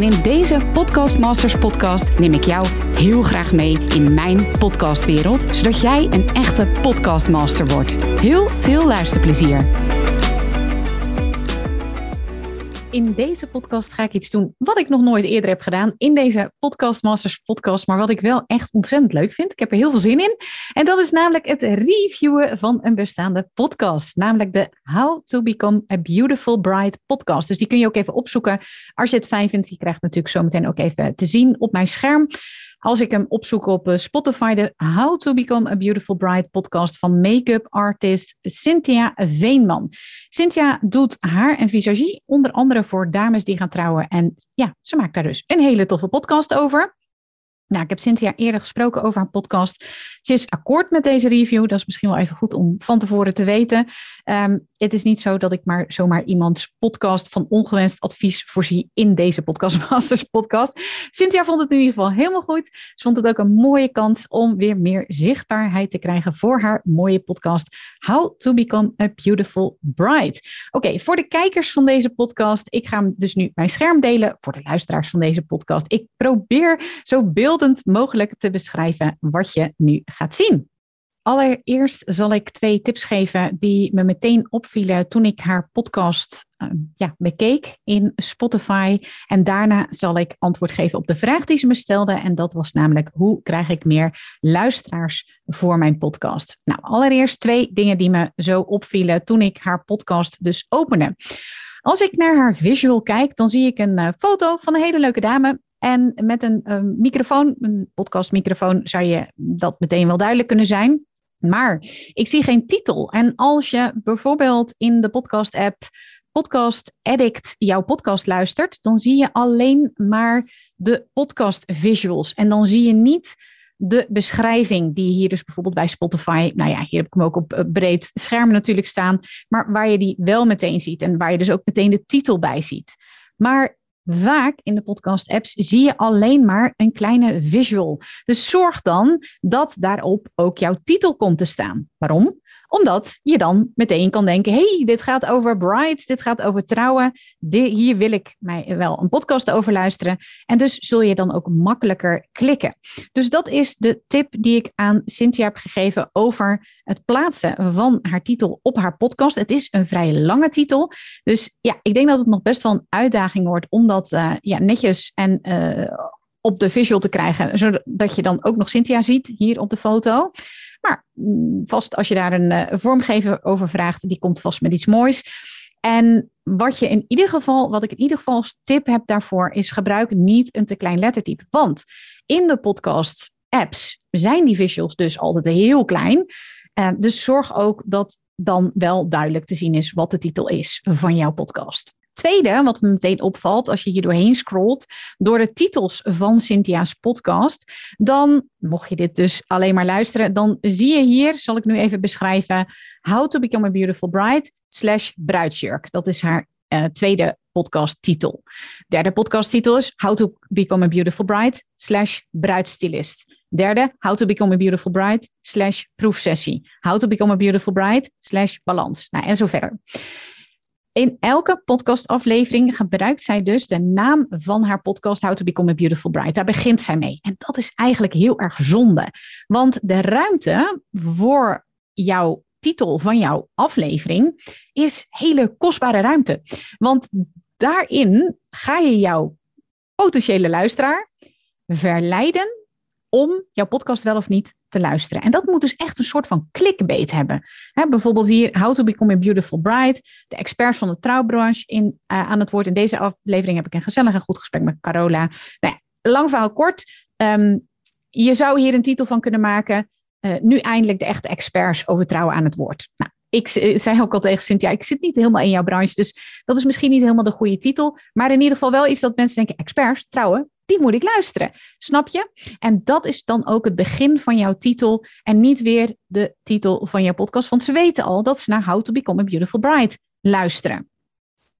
En in deze Podcast Masters podcast neem ik jou heel graag mee in mijn podcastwereld, zodat jij een echte podcastmaster wordt. Heel veel luisterplezier. In deze podcast ga ik iets doen wat ik nog nooit eerder heb gedaan in deze Podcast Masters podcast, maar wat ik wel echt ontzettend leuk vind. Ik heb er heel veel zin in. En dat is namelijk het reviewen van een bestaande podcast, namelijk de How to Become a Beautiful Bride podcast. Dus die kun je ook even opzoeken als je het fijn vindt. Je krijgt natuurlijk zometeen ook even te zien op mijn scherm. Als ik hem opzoek op eh, Spotify, de How to Become a Beautiful Bride podcast van make-up artist Cynthia Veenman. Cynthia doet haar en visagie onder andere voor dames die gaan trouwen. En ja, ze maakt daar dus een hele toffe podcast over. Nou, ik heb Cynthia eerder gesproken over haar podcast. Ze is akkoord met deze review. Dat is misschien wel even goed om van tevoren te weten. Ehm, het is niet zo dat ik maar zomaar iemands podcast van ongewenst advies voorzie in deze Podcast Masters podcast. Cynthia vond het in ieder geval helemaal goed. Ze vond het ook een mooie kans om weer meer zichtbaarheid te krijgen voor haar mooie podcast How to Become a Beautiful Bride. Oké, voor de kijkers van deze podcast, ik ga dus nu mijn scherm delen voor de luisteraars van deze podcast. Ik probeer zo mogelijk te beschrijven wat je nu gaat zien. Allereerst zal ik twee tips geven die me meteen opvielen toen ik haar podcast uh, ja, bekeek in Spotify. En daarna zal ik antwoord geven op de vraag die ze me stelde. En dat was namelijk: hoe krijg ik meer luisteraars voor mijn podcast? Nou, allereerst twee dingen die me zo opvielen toen ik haar podcast dus opende. Als ik naar haar visual kijk, dan zie ik een uh, foto van een hele leuke dame en met een um, microfoon, een podcastmicrofoon, zou je dat meteen wel duidelijk kunnen zijn. Maar ik zie geen titel. En als je bijvoorbeeld in de podcast-app Podcast Addict jouw podcast luistert, dan zie je alleen maar de podcast visuals. En dan zie je niet de beschrijving die hier dus bijvoorbeeld bij Spotify, nou ja, hier heb ik hem ook op breed scherm natuurlijk staan, maar waar je die wel meteen ziet en waar je dus ook meteen de titel bij ziet. Maar vaak in de podcast-apps zie je alleen maar een kleine visual. Dus zorg dan dat daarop ook jouw titel komt te staan. Waarom? Omdat je dan meteen kan denken: hey, dit gaat over brides, dit gaat over trouwen. hier wil ik mij wel een podcast over luisteren. En dus zul je dan ook makkelijker klikken. Dus dat is de tip die ik aan Cynthia heb gegeven over het plaatsen van haar titel op haar podcast. Het is een vrij lange titel. Dus ja, ik denk dat het nog best wel een uitdaging wordt om dat uh, ja, netjes en. Uh, op de visual te krijgen, zodat je dan ook nog Cynthia ziet hier op de foto. Maar mm, vast als je daar een uh, vormgever over vraagt, die komt vast met iets moois. En wat je in ieder geval, wat ik in ieder geval als tip heb daarvoor, is gebruik niet een te klein lettertype. Want in de podcast apps zijn die visuals dus altijd heel klein. Uh, dus zorg ook dat dan wel duidelijk te zien is wat de titel is van jouw podcast. Tweede, wat me meteen opvalt als je hier doorheen scrolt, door de titels van Cynthia's podcast, dan, mocht je dit dus alleen maar luisteren, dan zie je hier, zal ik nu even beschrijven, How to Become a Beautiful Bride slash bruidsjurk. Dat is haar uh, tweede podcasttitel. Derde podcasttitel is How to Become a Beautiful Bride slash bruidsstylist. Derde, How to Become a Beautiful Bride slash proefsessie. How to Become a Beautiful Bride slash balans. Nou, en zo verder. In elke podcastaflevering gebruikt zij dus de naam van haar podcast How to Become a Beautiful Bride. Daar begint zij mee. En dat is eigenlijk heel erg zonde. Want de ruimte voor jouw titel van jouw aflevering is hele kostbare ruimte. Want daarin ga je jouw potentiële luisteraar verleiden om jouw podcast wel of niet te luisteren. En dat moet dus echt een soort van clickbait hebben. bijvoorbeeld hier How to Become a Beautiful Bride. De experts van de trouwbranche in, uh, aan het woord. In deze aflevering heb ik een gezellig en goed gesprek met Carola. Nou ja, lang verhaal kort. Um, je zou hier een titel van kunnen maken. Uh, nu eindelijk de echte experts over trouwen aan het woord. Nou, ik zei ook al tegen Cynthia, ik zit niet helemaal in jouw branche, dus dat is misschien niet helemaal de goede titel. Maar in ieder geval wel iets dat mensen denken, experts, trouwen, die moet ik luisteren. Snap je? En dat is dan ook het begin van jouw titel en niet weer de titel van jouw podcast, want ze weten al dat ze naar How to Become a Beautiful Bride luisteren.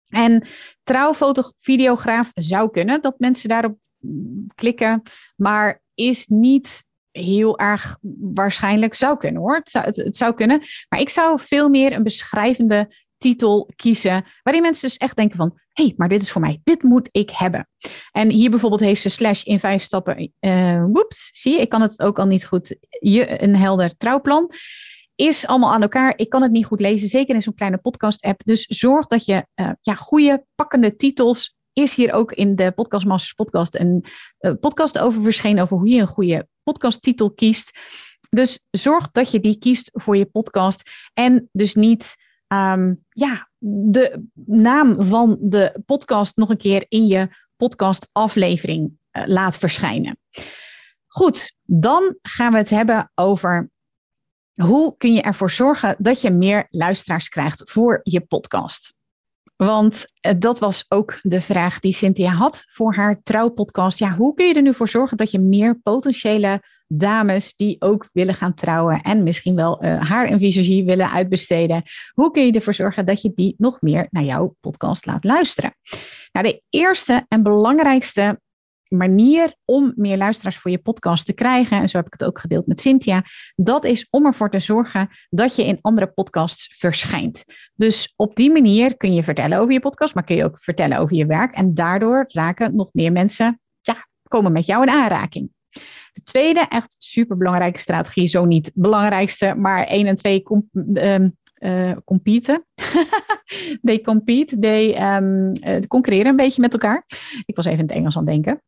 En trouwfotovideograaf zou kunnen dat mensen daarop klikken, maar is niet heel erg waarschijnlijk zou kunnen hoor. Het zou, het, zou kunnen. Maar ik zou veel meer een beschrijvende titel kiezen. Waarin mensen dus echt denken van, hey, maar dit is voor mij. Dit moet ik hebben. En hier bijvoorbeeld heeft ze slash in vijf stappen. Uh, woeps, zie je, ik kan het ook al niet goed. Je, een helder trouwplan. Is allemaal aan elkaar. Ik kan het niet goed lezen, zeker in zo'n kleine podcast-app. Dus zorg dat je uh, ja, goede, pakkende titels is hier ook in de Podcast Masters podcast een uh, podcast over verschenen over hoe je een goede podcasttitel kiest. Dus zorg dat je die kiest voor je podcast en dus niet um, ja, de naam van de podcast nog een keer in je podcastaflevering uh, laat verschijnen. Goed, dan gaan we het hebben over hoe kun je ervoor zorgen dat je meer luisteraars krijgt voor je podcast. Want eh, dat was ook de vraag die Cynthia had voor haar trouwpodcast. Ja, hoe kun je er nu voor zorgen dat je meer potentiële dames die ook willen gaan trouwen en misschien wel uh, haar en visagie willen uitbesteden, hoe kun je ervoor zorgen dat je die nog meer naar jouw podcast laat luisteren? Nou, de eerste en belangrijkste manier om meer luisteraars voor je podcast te krijgen, en zo heb ik het ook gedeeld met Cynthia, dat is om ervoor te zorgen dat je in andere podcasts verschijnt. Dus op die manier kun je vertellen over je podcast, maar kun je ook vertellen over je werk. En daardoor raken nog meer mensen, ja, komen met jou in aanraking. De tweede, echt superbelangrijke strategie, zo niet belangrijkste, maar één en twee com um, uh, competen. they compete, they um, uh, concurreren een beetje met elkaar. Ik was even in het Engels aan het denken.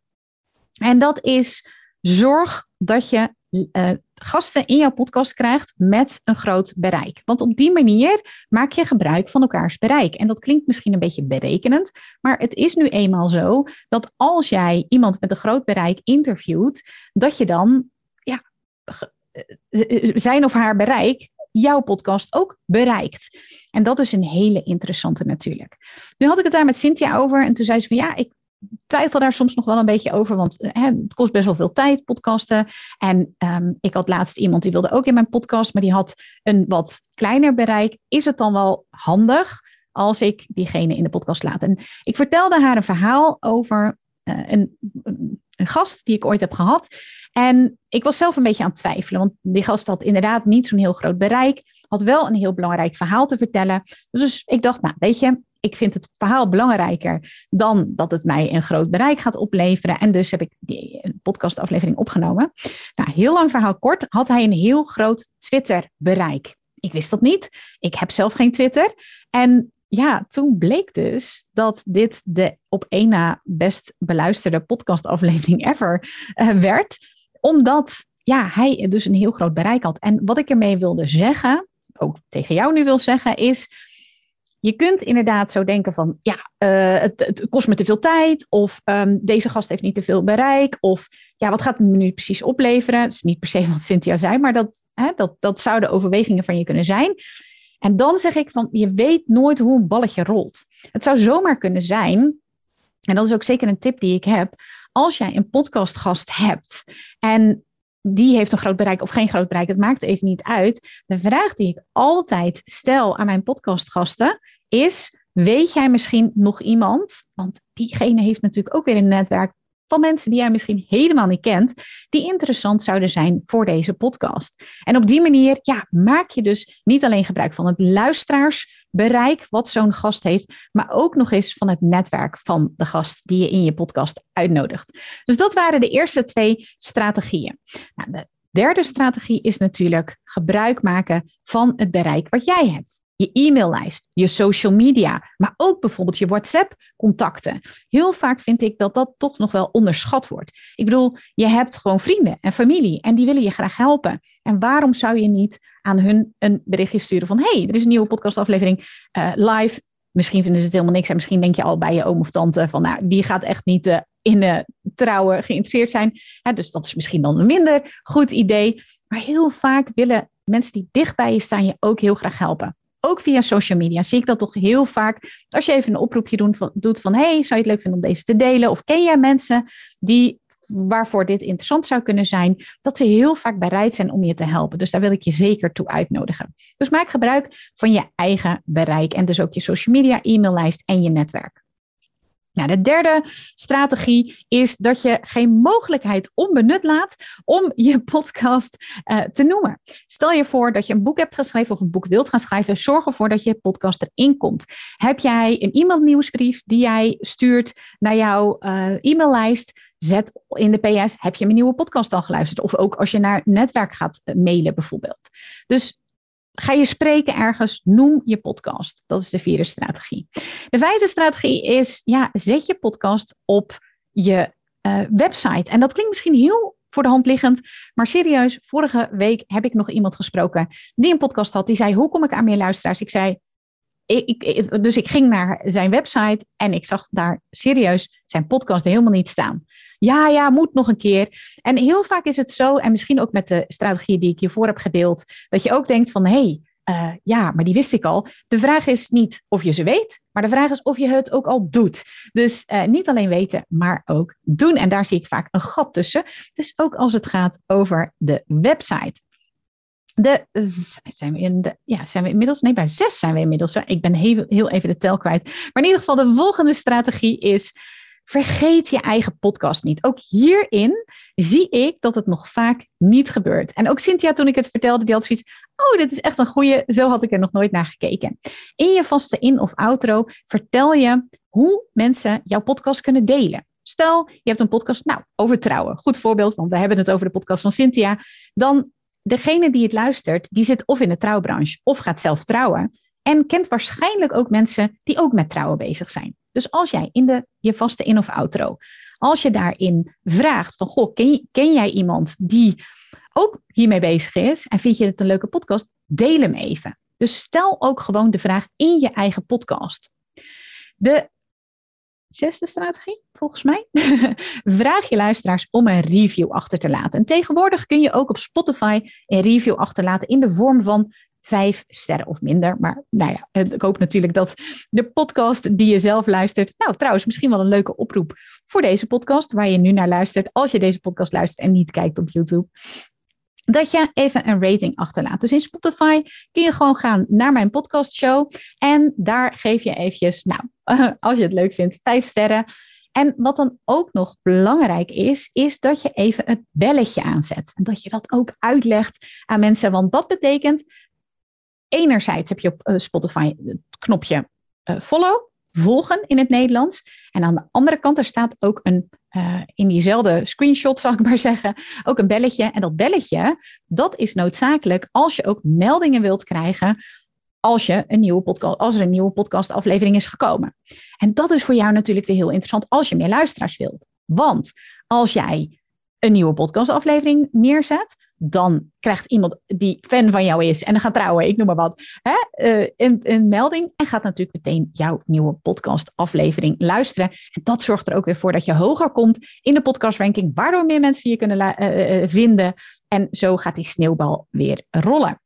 En dat is zorg dat je uh, gasten in jouw podcast krijgt met een groot bereik. Want op die manier maak je gebruik van elkaars bereik. En dat klinkt misschien een beetje berekenend, maar het is nu eenmaal zo dat als jij iemand met een groot bereik interviewt, dat je dan ja, zijn of haar bereik jouw podcast ook bereikt. En dat is een hele interessante natuurlijk. Nu had ik het daar met Cynthia over en toen zei ze van ja, ik twijfel daar soms nog wel een beetje over, want hè, het kost best wel veel tijd, podcasten. En um, ik had laatst iemand die wilde ook in mijn podcast, maar die had een wat kleiner bereik. Is het dan wel handig als ik diegene in de podcast laat? En ik vertelde haar een verhaal over uh, een, een gast die ik ooit heb gehad. En ik was zelf een beetje aan het twijfelen, want die gast had inderdaad niet zo'n heel groot bereik, had wel een heel belangrijk verhaal te vertellen. Dus ik dacht, nou weet je, ik vind het verhaal belangrijker dan dat het mij een groot bereik gaat opleveren. En dus heb ik die podcastaflevering opgenomen. Nou, heel lang verhaal kort, had hij een heel groot Twitter-bereik. Ik wist dat niet. Ik heb zelf geen Twitter. En ja, toen bleek dus dat dit de op één na best beluisterde podcastaflevering ever uh, werd. Omdat ja, hij dus een heel groot bereik had. En wat ik ermee wilde zeggen, ook tegen jou nu wil zeggen, is je kunt inderdaad zo denken van, ja, uh, het, kost me te veel tijd, of um, deze gast heeft niet te veel bereik, of ja, wat gaat het me nu precies opleveren? Het is niet per se wat Cynthia zei, maar dat, hè, dat, dat zouden overwegingen van je kunnen zijn. En dan zeg ik van, je weet nooit hoe een balletje rolt. Het zou zomaar kunnen zijn, en dat is ook zeker een tip die ik heb, als jij een podcastgast hebt en die heeft een groot bereik of geen groot bereik, het maakt even niet uit. De vraag die ik altijd stel aan mijn podcastgasten is: weet jij misschien nog iemand? Want diegene heeft natuurlijk ook weer een netwerk van mensen die jij misschien helemaal niet kent, die interessant zouden zijn voor deze podcast. En op die manier ja, maak je dus niet alleen gebruik van het luisteraarsbereik wat zo'n gast heeft, maar ook nog eens van het netwerk van de gast die je in je podcast uitnodigt. Dus dat waren de eerste twee strategieën. Nou, de derde strategie is natuurlijk gebruik maken van het bereik wat jij hebt je e-maillijst, je social media, maar ook bijvoorbeeld je WhatsApp-contacten. Heel vaak vind ik dat dat toch nog wel onderschat wordt. Ik bedoel, je hebt gewoon vrienden en familie en die willen je graag helpen. En waarom zou je niet aan hun een berichtje sturen van: hey, er is een nieuwe podcastaflevering uh, live. Misschien vinden ze het helemaal niks en misschien denk je al bij je oom of tante van, nou, die gaat echt niet uh, in uh, trouwen geïnteresseerd zijn. dus dat is misschien dan een minder goed idee. Maar heel vaak willen mensen die dicht bij je staan je ook heel graag helpen. Ook via social media zie ik dat toch heel vaak. Als je even een oproepje doet van, doet van hey, zou je het leuk vinden om deze te delen? Of ken jij mensen die waarvoor dit interessant zou kunnen zijn, dat ze heel vaak bereid zijn om je te helpen. Dus daar wil ik je zeker toe uitnodigen. Dus maak gebruik van je eigen bereik en dus ook je social media, e-maillijst en je netwerk. Nou, de derde strategie is dat je geen mogelijkheid onbenut laat om je podcast uh, te noemen. Stel je voor dat je een boek hebt geschreven of een boek wilt gaan schrijven. Zorg ervoor dat je podcast erin komt. Heb jij een e-mailnieuwsbrief die jij stuurt naar jouw uh, e-maillijst? Zet in de PS, heb je mijn nieuwe podcast al geluisterd? Of ook als je naar netwerk gaat eh, mailen bijvoorbeeld. Dus Ga je spreken ergens, noem je podcast. Dat is de vierde strategie. De vijfde strategie is, ja, zet je podcast op je uh, website. En dat klinkt misschien heel voor de hand liggend, maar serieus, vorige week heb ik nog iemand gesproken die een podcast had. Die zei, hoe kom ik aan meer luisteraars? Ik zei, dus ik ging naar zijn website en ik zag daar serieus zijn podcast helemaal niet staan. Ja, ja, moet nog een keer. En heel vaak is het zo, en misschien ook met de strategie die ik hiervoor heb gedeeld, dat je ook denkt van hé, hey, uh, ja, maar die wist ik al. De vraag is niet of je ze weet, maar de vraag is of je het ook al doet. Dus uh, niet alleen weten, maar ook doen. En daar zie ik vaak een gat tussen. Dus ook als het gaat over de website. De, zijn we in de, ja, zijn we inmiddels? Nee, bij zes zijn we inmiddels. Ik ben heel, heel even de tel kwijt. Maar in ieder geval, de volgende strategie is Vergeet je eigen podcast niet. Ook hierin zie ik dat het nog vaak niet gebeurt. En ook Cynthia, toen ik het vertelde, die had zoiets. Oh, dit is echt een goede. Zo had ik er nog nooit naar gekeken. In je vaste in- of outro vertel je hoe mensen jouw podcast kunnen delen. Stel, je hebt een podcast, nou, over trouwen. Goed voorbeeld, want we hebben het over de podcast van Cynthia. Dan degene die het luistert, die zit of in de trouwbranche of gaat zelf trouwen. En kent waarschijnlijk ook mensen die ook met trouwen bezig zijn. Dus als jij in de, je vaste in- of outro, als je daarin vraagt van, goh, ken, ken jij iemand die ook hiermee bezig is en vind je het een leuke podcast, deel hem even. Dus stel ook gewoon de vraag in je eigen podcast. De zesde strategie, volgens mij. Vraag je luisteraars om een review achter te laten. En tegenwoordig kun je ook op Spotify een review achterlaten in de vorm van vijf sterren of minder. Maar nou ja, ik hoop natuurlijk dat de podcast die je zelf luistert. Nou, trouwens, misschien wel een leuke oproep voor deze podcast, waar je nu naar luistert. Als je deze podcast luistert en niet kijkt op YouTube. Dat je even een rating achterlaat. Dus in Spotify kun je gewoon gaan naar mijn podcastshow. En daar geef je eventjes, nou, als je het leuk vindt, vijf sterren. En wat dan ook nog belangrijk is, is dat je even het belletje aanzet. En dat je dat ook uitlegt aan mensen. Want dat betekent enerzijds heb je op uh, Spotify het knopje uh, follow, volgen in het Nederlands. En aan de andere kant, er staat ook een, uh, in diezelfde screenshot, zal ik maar zeggen, ook een belletje. En dat belletje, dat is noodzakelijk als je ook meldingen wilt krijgen als, je een nieuwe podcast, als er een nieuwe podcastaflevering is gekomen. En dat is voor jou natuurlijk weer heel interessant als je meer luisteraars wilt. Want als jij een nieuwe podcastaflevering neerzet, dan krijgt iemand die fan van jou is en dan gaat trouwen, ik noem maar wat, hè, uh, een, een, melding en gaat natuurlijk meteen jouw nieuwe podcastaflevering luisteren. En dat zorgt er ook weer voor dat je hoger komt in de podcastranking, waardoor meer mensen je kunnen uh, vinden. En zo gaat die sneeuwbal weer rollen.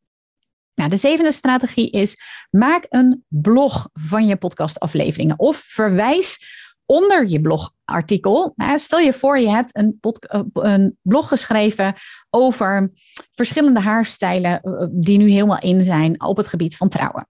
Nou, de zevende strategie is: maak een blog van je podcastafleveringen of verwijs onder je blogartikel. Nou, stel je voor, je hebt een, eh, een, blog geschreven over verschillende haarstijlen eh, die nu helemaal in zijn op het gebied van trouwen.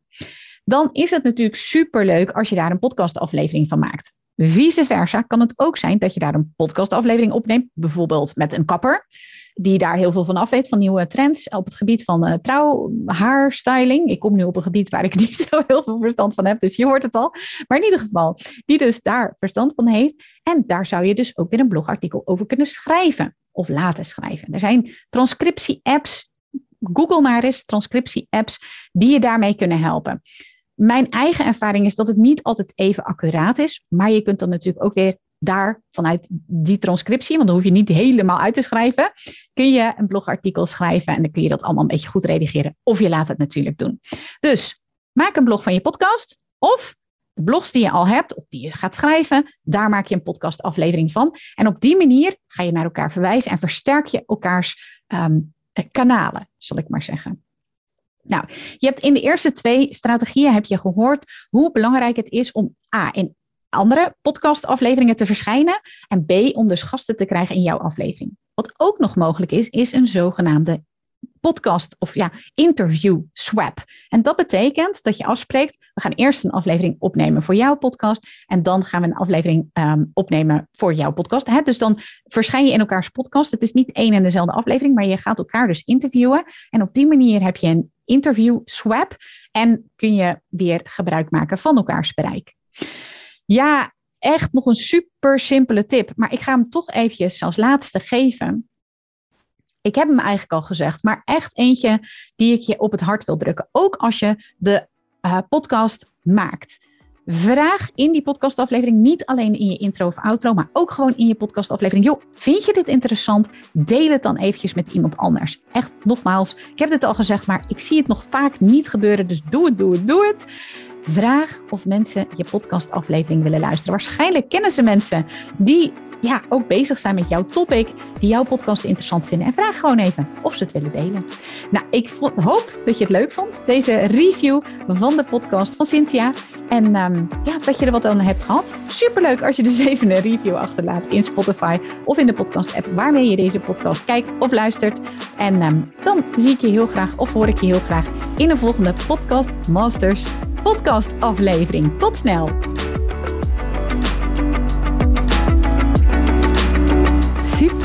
Dan is het natuurlijk superleuk als je daar een podcastaflevering van maakt. Vice versa kan het ook zijn dat je daar een podcastaflevering opneemt, bijvoorbeeld met een kapper die daar heel veel van af weet, van nieuwe trends op het gebied van uh, trouw, haarstyling. Ik kom nu op een gebied waar ik niet zo heel veel verstand van heb, dus je hoort het al. Maar in ieder geval, die dus daar verstand van heeft. En daar zou je dus ook weer een blogartikel over kunnen schrijven of laten schrijven. Er zijn transcriptie-apps, Google maar eens, transcriptie-apps, die je daarmee kunnen helpen. Mijn eigen ervaring is dat het niet altijd even accuraat is, maar je kunt dan natuurlijk ook weer daar vanuit die transcriptie, want dan hoef je niet helemaal uit te schrijven, kun je een blogartikel schrijven en dan kun je dat allemaal een beetje goed redigeren. Of je laat het natuurlijk doen. Dus maak een blog van je podcast of de blogs die je al hebt of die je gaat schrijven, daar maak je een podcastaflevering van. En op die manier ga je naar elkaar verwijzen en versterk je elkaars um, kanalen, zal ik maar zeggen. Nou, je hebt in de eerste twee strategieën heb je gehoord hoe belangrijk het is om A, in andere podcastafleveringen te verschijnen en B, om dus gasten te krijgen in jouw aflevering. Wat ook nog mogelijk is, is een zogenaamde podcast of ja, interview swap. En dat betekent dat je afspreekt, we gaan eerst een aflevering opnemen voor jouw podcast en dan gaan we een aflevering ehm, opnemen voor jouw podcast. Hè? Dus dan verschijn je in elkaars podcast. Het is niet één en dezelfde aflevering, maar je gaat elkaar dus interviewen. En op die manier heb je een interview swap en kun je weer gebruik maken van elkaars bereik. Ja, echt nog een super simpele tip, maar ik ga hem toch eventjes als laatste geven. Ik heb hem eigenlijk al gezegd, maar echt eentje die ik je op het hart wil drukken. Ook als je de uh, podcast maakt. Vraag in die podcastaflevering, niet alleen in je intro of outro, maar ook gewoon in je podcastaflevering. Joh, vind je dit interessant? Deel het dan eventjes met iemand anders. Echt, nogmaals, ik heb dit al gezegd, maar ik zie het nog vaak niet gebeuren. Dus doe het, doe het, doe het. Vraag of mensen je podcastaflevering willen luisteren. Waarschijnlijk kennen ze mensen die ja, ook bezig zijn met jouw topic, die jouw podcast interessant vinden. En vraag gewoon even of ze het willen delen. Nou, ik hoop dat je het leuk vond, deze review van de podcast van Cynthia. En um, ja, dat je er wat aan hebt gehad. Superleuk als je dus even een review achterlaat in Spotify of in de podcast-app waarmee je deze podcast kijkt of luistert. En um, dan zie ik je heel graag of hoor ik je heel graag in een volgende Podcast Masters podcast aflevering. Tot snel!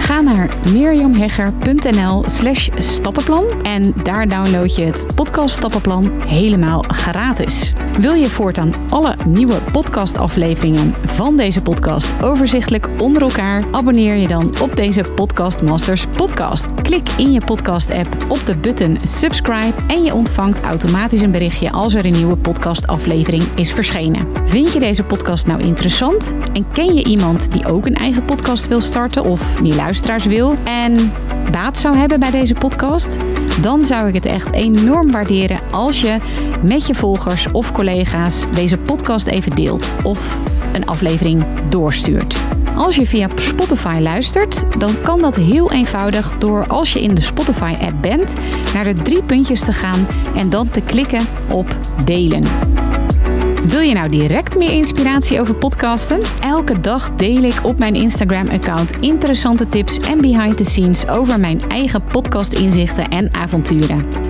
Ga naar mirjamhegger.nl slash stappenplan en daar download je het podcast stappenplan helemaal gratis. Wil je voortaan alle nieuwe podcastafleveringen van deze podcast overzichtelijk onder elkaar? Abonneer je dan op deze Podcast Masters podcast. Klik in je podcast app op de button subscribe en je ontvangt automatisch een berichtje als er een nieuwe podcastaflevering is verschenen. Vind je deze podcast nou interessant en ken je iemand die ook een eigen podcast wil starten of die luisteraars wil en baat zou hebben bij deze podcast, dan zou ik het echt enorm waarderen als je met je volgers of collega's deze podcast even deelt of een aflevering doorstuurt. Als je via Spotify luistert, dan kan dat heel eenvoudig door als je in de Spotify-app bent, naar de drie puntjes te gaan en dan te klikken op delen. Wil je nou direct meer inspiratie over podcasten? Elke dag deel ik op mijn Instagram-account interessante tips en behind the scenes over mijn eigen podcast-inzichten en avonturen.